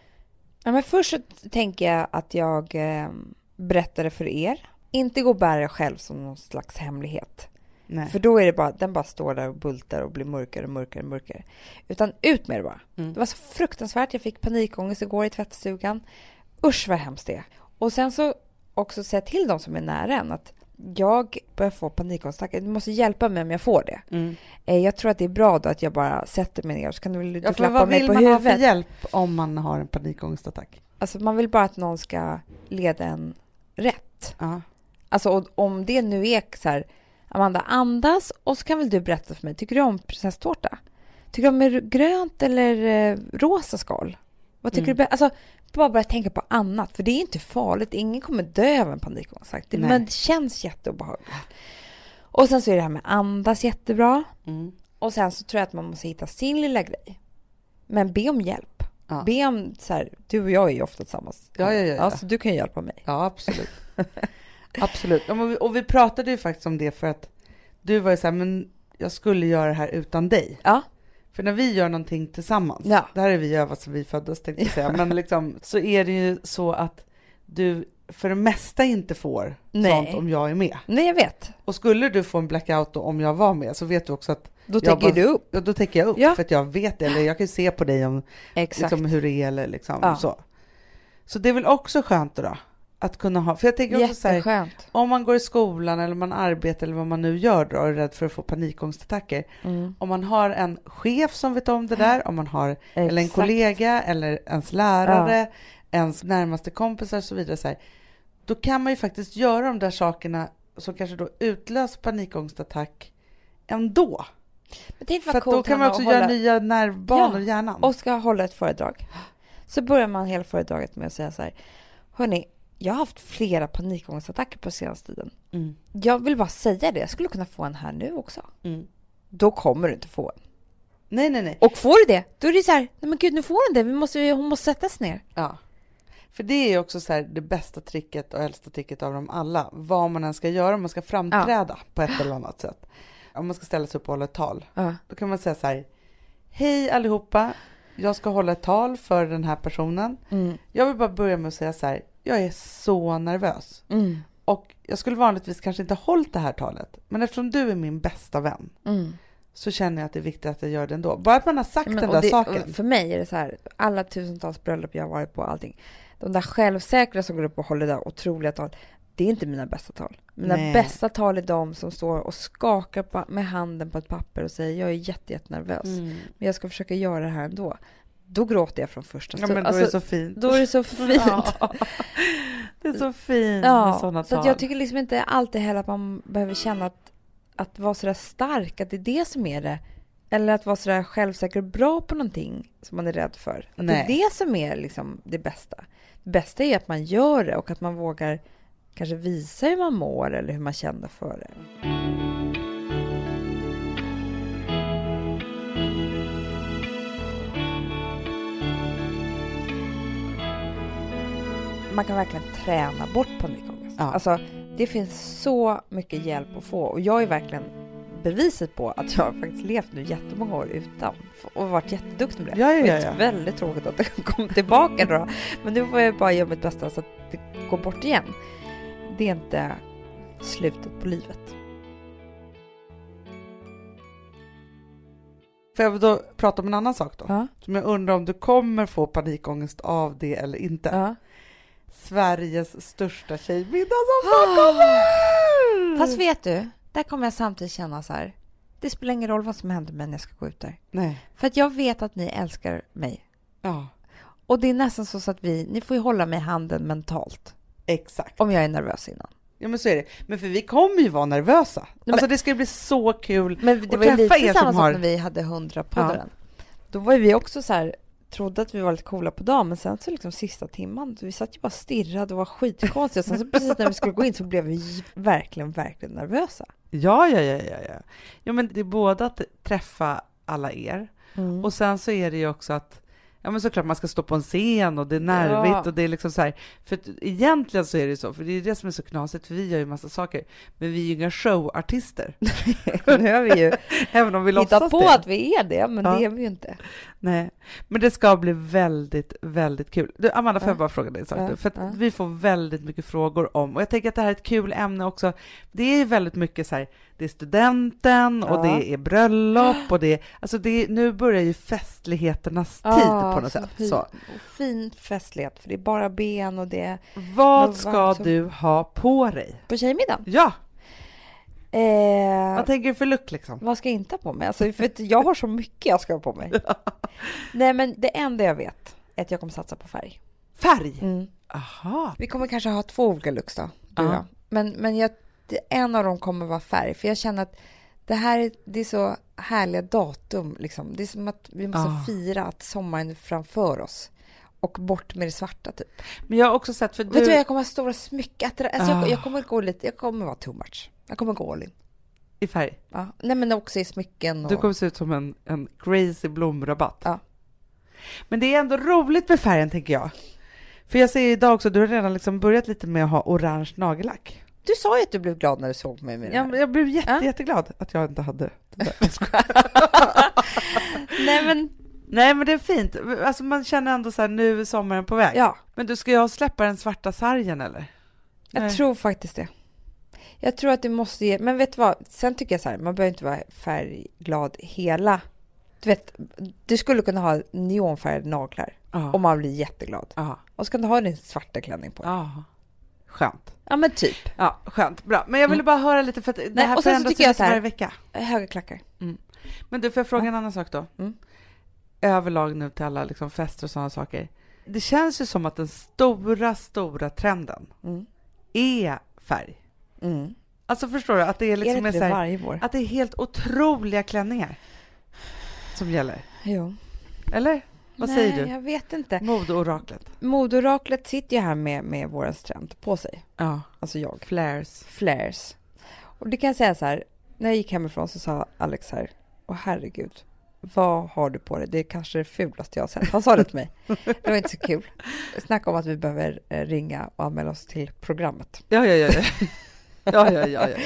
Ja, men först så tänker jag att jag eh, berättar det för er. Inte gå och bära själv som någon slags hemlighet. Nej. För då är det bara, den bara står där och bultar och blir mörkare och mörkare och mörkare. Utan ut med det bara. Mm. Det var så fruktansvärt. Jag fick panikångest igår i tvättstugan. Usch vad hemskt det är. Och sen så också säga till de som är nära en att jag börjar få panikångestattacker. Du måste hjälpa mig om jag får det. Mm. Eh, Jag tror att det är bra då att jag bara sätter mig ner så kan du väl Ja, klappa vad mig vill på man ha huvudet. för hjälp om man har en panikångestattack? Alltså man vill bara att någon ska leda en rätt. Ja. Alltså och om det nu är så här, Amanda andas och så kan väl du berätta för mig, tycker du om prinsesstårta? Tycker du om grönt eller eh, rosa skal? Vad tycker Mm. du? Alltså bara börja tänka på annat, för det är inte farligt. Ingen kommer dö av en panikångestattack, men det känns jätteobehagligt. Och sen så är det här med andas jättebra. Mm. Och sen så tror jag att man måste hitta sin lilla grej. Men be om hjälp. Ja. Be om så här, du och jag är ju ofta tillsammans. Ja, ja, ja, ja. så du kan ju hjälpa mig. Ja, absolut. absolut. Men vi- Och vi pratade ju faktiskt om det för att du var ju så här, men jag skulle göra det här utan dig. Ja. För när vi gör någonting tillsammans, Ja. det här är vi övat som vi föddes tänkte jag säga, men liksom så är det ju så att du för det mesta inte får Nej. sånt om jag är med. Nej, jag vet. Och skulle du få en blackout då, om jag var med så vet du också att Då bara- du upp. ja, då täcker jag upp Ja. för att jag vet det, eller jag kan ju se på dig om Exakt. liksom, hur det är eller liksom Ja. så. Så det är väl också skönt då, att kunna ha, för jag tänker också så här, om man går i skolan eller man arbetar eller vad man nu gör då och är rädd för att få panikångestattacker, Mm. om man har en chef som vet om det där, om man har eller en kollega eller ens lärare, ens närmaste kompisar och så vidare, så här, då kan man ju faktiskt göra de där sakerna som kanske då utlöser panikångestattack ändå. Men tänk För vad då coolt kan man också att göra hålla- nya nervbanor Ja, i hjärnan. och ska hålla ett föredrag. Så börjar man hela föredraget med att säga så här. Hörni, jag har haft flera panikångestattacker på senaste tiden. Mm. Jag vill bara säga det. Jag skulle kunna få en här nu också. Mm. Då kommer du inte få en. Nej, nej, nej. Och får du det, då är det så här. Nej men gud, nu får hon det. Vi måste, hon måste sätta sig ner. Ja. För det är också så här det bästa tricket och äldsta tricket av dem alla. Vad man än ska göra, om man ska framträda på ett eller annat sätt. Om man ska ställa sig upp och hålla ett tal. Ja. Då kan man säga så här. Hej allihopa, jag ska hålla ett tal för den här personen. Mm. Jag vill bara börja med att säga så här. Jag är så nervös. Mm. Och jag skulle vanligtvis kanske inte hållit det här talet. Men eftersom du är min bästa vän Mm. så känner jag att det är viktigt att jag gör det ändå. Bara att man har sagt Men, den där det, saken. För mig är det så här, alla tusentals bröllop jag har varit på, allting. De där självsäkra som går upp och håller det där otroliga tal, det är inte mina bästa tal. Mina Nej. bästa tal är de som står och skakar på, med handen på ett papper och säger jag är jätte, jättenervös, Mm. men jag ska försöka göra det här ändå. Då gråter jag från första Ja, stund. men då är det så fint. då är det så fint. Ja. Det är så fint med Ja, sådana så tal. jag tycker liksom inte alltid heller att man behöver känna att, att vara sådär stark, att det är det som är det. Eller att vara sådär självsäker och bra på någonting som man är rädd för. Att det är det som är liksom det bästa. Det bästa är att man gör det och att man vågar kanske visa hur man mår eller hur man känner för det. Man kan verkligen träna bort panikångest. Ja. Alltså, det finns så mycket hjälp att få och jag är verkligen beviset på att jag har faktiskt levt nu jättemånga år utan och varit jätteduktig med det. Ja, ja, Det ja, är ja. väldigt tråkigt att det kom tillbaka då. Men nu får jag bara göra mitt bästa så att det går bort igen. Det är inte slutet på livet. Får jag då prata om en annan sak då? Ja. Som jag undrar om du kommer få panikångest av det eller inte. Ja. Sveriges största tjejmiddag som snart kommer! Fast vet du, där kommer jag samtidigt känna så här. Det spelar ingen roll vad som händer med mig när jag ska gå ut där. Nej, För att jag vet att ni älskar mig. ja, Och det är nästan så att vi, ni får ju hålla mig i handen mentalt. exakt. Om jag är nervös innan. Ja men så är det. Men för vi kommer ju vara nervösa. men- Alltså det ska bli så kul. Men det Och var ju träffa lite er samma som sak har- när vi hade 100 poddaren. Då var ju vi också så här, trodde att vi var lite coola på dagen, men sen så liksom sista timman, vi satt ju bara stirrade och var skitkonstiga. Sen så precis när vi skulle gå in så blev vi verkligen, verkligen nervösa. Ja, ja, ja, ja, ja. Ja men det är både att träffa alla er Mm. och sen så är det ju också att Ja men såklart man ska stå på en scen och det är nervigt Ja. och det är liksom så här, för egentligen så är det så, för det är det som är så knasigt, för vi gör ju massa saker, men vi är ju inga showartister, nu har vi ju även om vi hittat på det. att vi är det, men Ja. det är vi ju inte. Nej, men det ska bli väldigt, väldigt kul. Du, Amanda, får Ja. jag bara fråga dig en sak? Ja? För vi får väldigt mycket frågor om, och jag tänker att det här är ett kul ämne också. Det är väldigt mycket så här, det är studenten och det är bröllop och det är, alltså det är, nu börjar ju festligheternas tid på något så sätt. fin- Så. Fin festlighet, för det är bara ben och det är Vad ska vad- du ha på dig? på tjejmiddagen. Ja, Eh, vad tänker du för look liksom? Vad ska jag inte ha på mig? Alltså, för jag har så mycket jag ska ha på mig. Nej, men det enda jag vet är att jag kommer satsa på färg. Färg? Mm. Aha. Vi kommer kanske ha två olika looks då, du och Ja. jag. Men, men jag, en av dem kommer vara färg, för jag känner att det här är, det är så härliga datum. Liksom. Det är som att vi måste Ja. fira att sommaren är framför oss. Och bort med det svarta, typ. Men jag har också sett, för du... Vet du jag kommer ha stora smycken. Alltså, Ah. jag, jag kommer gå lite, jag kommer vara too much. Jag kommer gå all in. I färg? Ja. Nej, men också i smycken och... Du kommer se ut som en, en crazy blomrabatt. Ja. Men det är ändå roligt med färgen, tänker jag. För jag ser idag också, du har redan liksom börjat lite med att ha orange nagellack. Du sa ju att du blev glad när du såg mig med det här. Jag, jag blev jätte, Ja. jätteglad att jag inte hade det där. Nej men, Nej men det är fint, alltså man känner ändå så här nu är sommaren på väg. ja, Men du, ska jag släppa den svarta sargen eller? jag Nej. tror faktiskt det. Jag tror att du måste ge, men vet du vad, sen tycker jag så här, man behöver inte vara färgglad hela, du vet, du skulle kunna ha neonfärgade naglar Ja. och man blir jätteglad. Ja. Och så kan du ha din svarta klänning på. ja. Skönt. Ja men typ, Ja, skönt. Bra. Men jag ville bara höra lite för att det här och sen så förändras tycker ju jag så här- varje vecka. höga klackar. Men du, får jag fråga en annan sak då? Mm. Överlag nu till alla liksom fester och sådana saker. Det känns ju som att den stora, stora trenden Mm. är färg. Mm. Alltså förstår du? Att det är är liksom det är så det här, varje vår? att det är helt otroliga klänningar som gäller. Jo. Eller? Vad Nej, säger du? jag vet inte. Modeoraklet. Modeoraklet sitter ju här med, med vårens trend på sig. Ja. Alltså jag. Flares. Flares. Och det kan jag säga så här. När jag gick hemifrån så sa Alex här. Åh herregud. Vad har du på dig? Det är kanske det fulaste jag har sett. Han sa det till mig. Det var inte så kul. Snacka om att vi behöver eh, ringa och anmäla oss till programmet. Ja, ja, ja. ja. Ja, ja, ja, ja.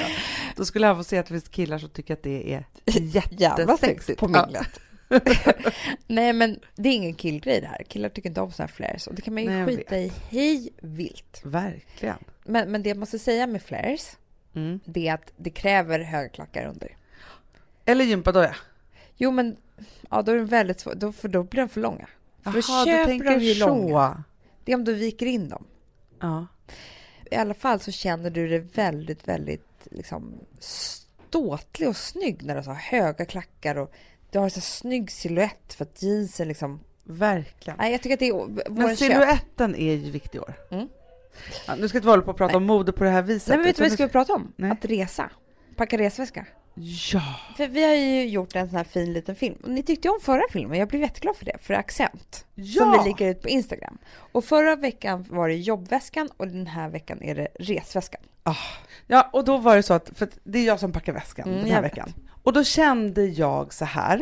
Då skulle han få se att det finns killar som tycker att det är Jävla jättesexigt. på Ja. Nej men det är ingen killgrej det här. Killar tycker inte om såna här flares och det kan man ju Nej, skita i hej vilt. Verkligen. Men, men det jag måste säga med flares, Mm. det är att det kräver höga klackar under. Eller gympadoja. Jo men, ja då är den väldigt svår, då, för då blir de för långa. För då Jaha, du köper tänker de ju så. långa. Det är om du viker in dem. Ja. I alla fall så känner du dig väldigt, väldigt liksom ståtlig och snygg när du har höga klackar och du har så snygg silhuett för att jeansen liksom... Verkligen. Nej, jag tycker att det är Men siluetten är ju viktig i år. Mm. Ja, nu ska inte vi hålla på och prata om mode på det här viset. Nej, men vet du vad vi ska prata om? Nej. Att resa. Packa resväska. Ja. För vi har ju gjort en sån här fin liten film. Och ni tyckte ju om förra filmen. Jag blev jätteglad för det. För Accent. Ja. Som vi lägger ut på Instagram. Och förra veckan var det jobbväskan och den här veckan är det resväskan. Ja, och då var det så att, för det är jag som packar väskan Mm, den här vet. Och då kände jag så här.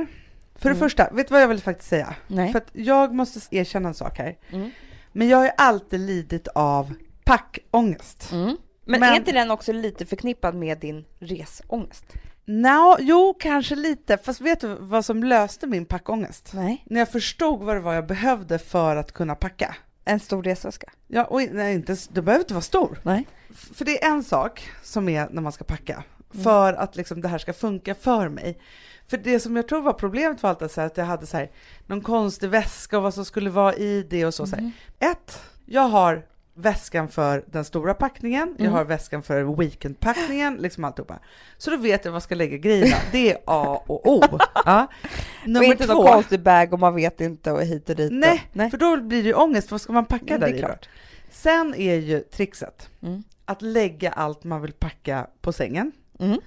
För det Mm. första, vet du vad jag vill faktiskt säga? Nej. För att jag måste erkänna en sak här. Mm. Men jag har ju alltid lidit av packångest. Mm. Men, Men- är inte den också lite förknippad med din resångest? Nå, jo, kanske lite. Fast vet du vad som löste min packångest? Nej. När jag förstod vad det var jag behövde för att kunna packa. En stor resväska? Ja, och nej, inte, det behöver inte vara stor. Nej. För det är en sak som är när man ska packa, för att liksom det här ska funka för mig. För det som jag tror var problemet var alltid så här att jag hade så här, någon konstig väska och vad som skulle vara i det och så. så här. Ett, jag har väskan för den stora packningen, jag Mm. har väskan för weekendpackningen, liksom alltihopa. Så då vet jag var jag ska lägga grejerna. Det är A och O. Ja. Och Nummer inte någon två. konstig bag och man vet inte och hit och dit. Nej, och, nej. för då blir det ju ångest. Vad ska man packa Mm, där i då? klart. Sen är ju trixet Mm. att lägga allt man vill packa på sängen. Mm.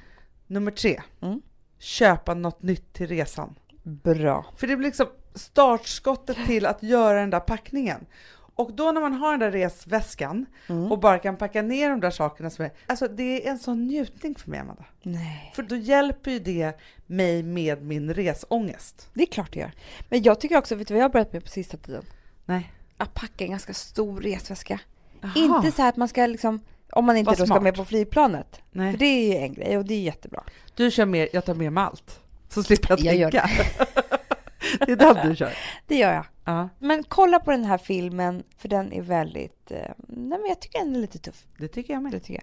Nummer tre, Mm. köpa något nytt till resan. Bra. För det blir liksom startskottet till att göra den där packningen. Och då när man har den där resväskan Mm. och bara kan packa ner de där sakerna som är, alltså det är en sån njutning för mig Amanda. Nej. För då hjälper ju det mig med min resångest. Det är klart det gör. Men jag tycker också, vet du vad jag har börjat med på sista tiden? Nej. Att packa en ganska stor resväska. Jaha. Inte så här att man ska liksom, om man inte då ska smart. med på flygplanet. Nej. För det är ju en grej och det är jättebra. Du kör mer, jag tar med mig allt. Så slipper jag Jag gör tänka. det är den du kör. Det gör jag. Ja, Men kolla på den här filmen, för den är väldigt, eh, nej men jag tycker den är lite tuff. det tycker jag med. Det tycker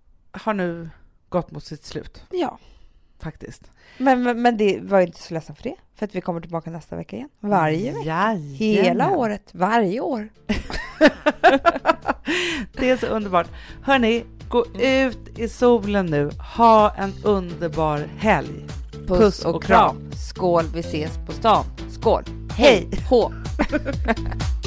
har nu gått mot sitt slut. Ja. faktiskt. Men, men, men det var inte så ledsen för det, för att vi kommer tillbaka nästa vecka igen. Varje vecka. Jajamän. Hela året, varje år. Det är så underbart. Hörni, gå ut i solen nu. Ha en underbar helg. Puss och kram. Skål, vi ses på stan. Skål. Hej. Hå.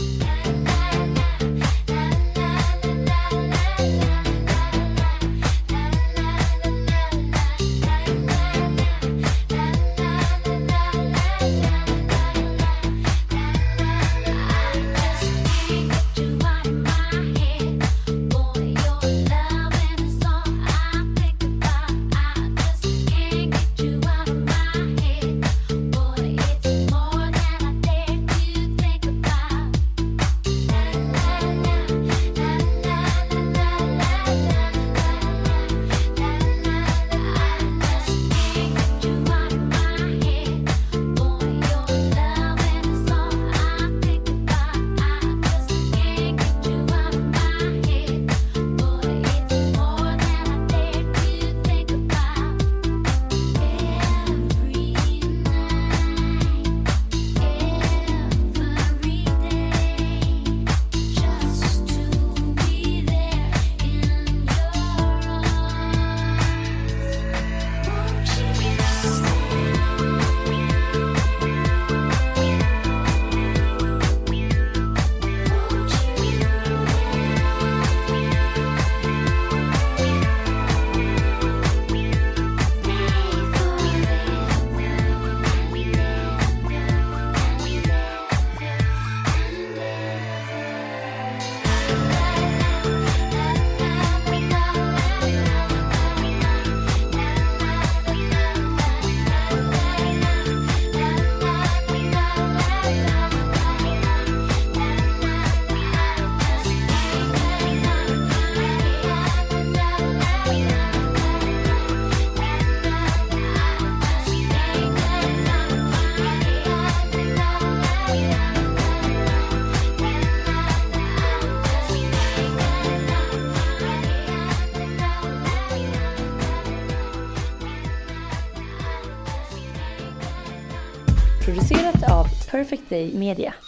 Producerat Media.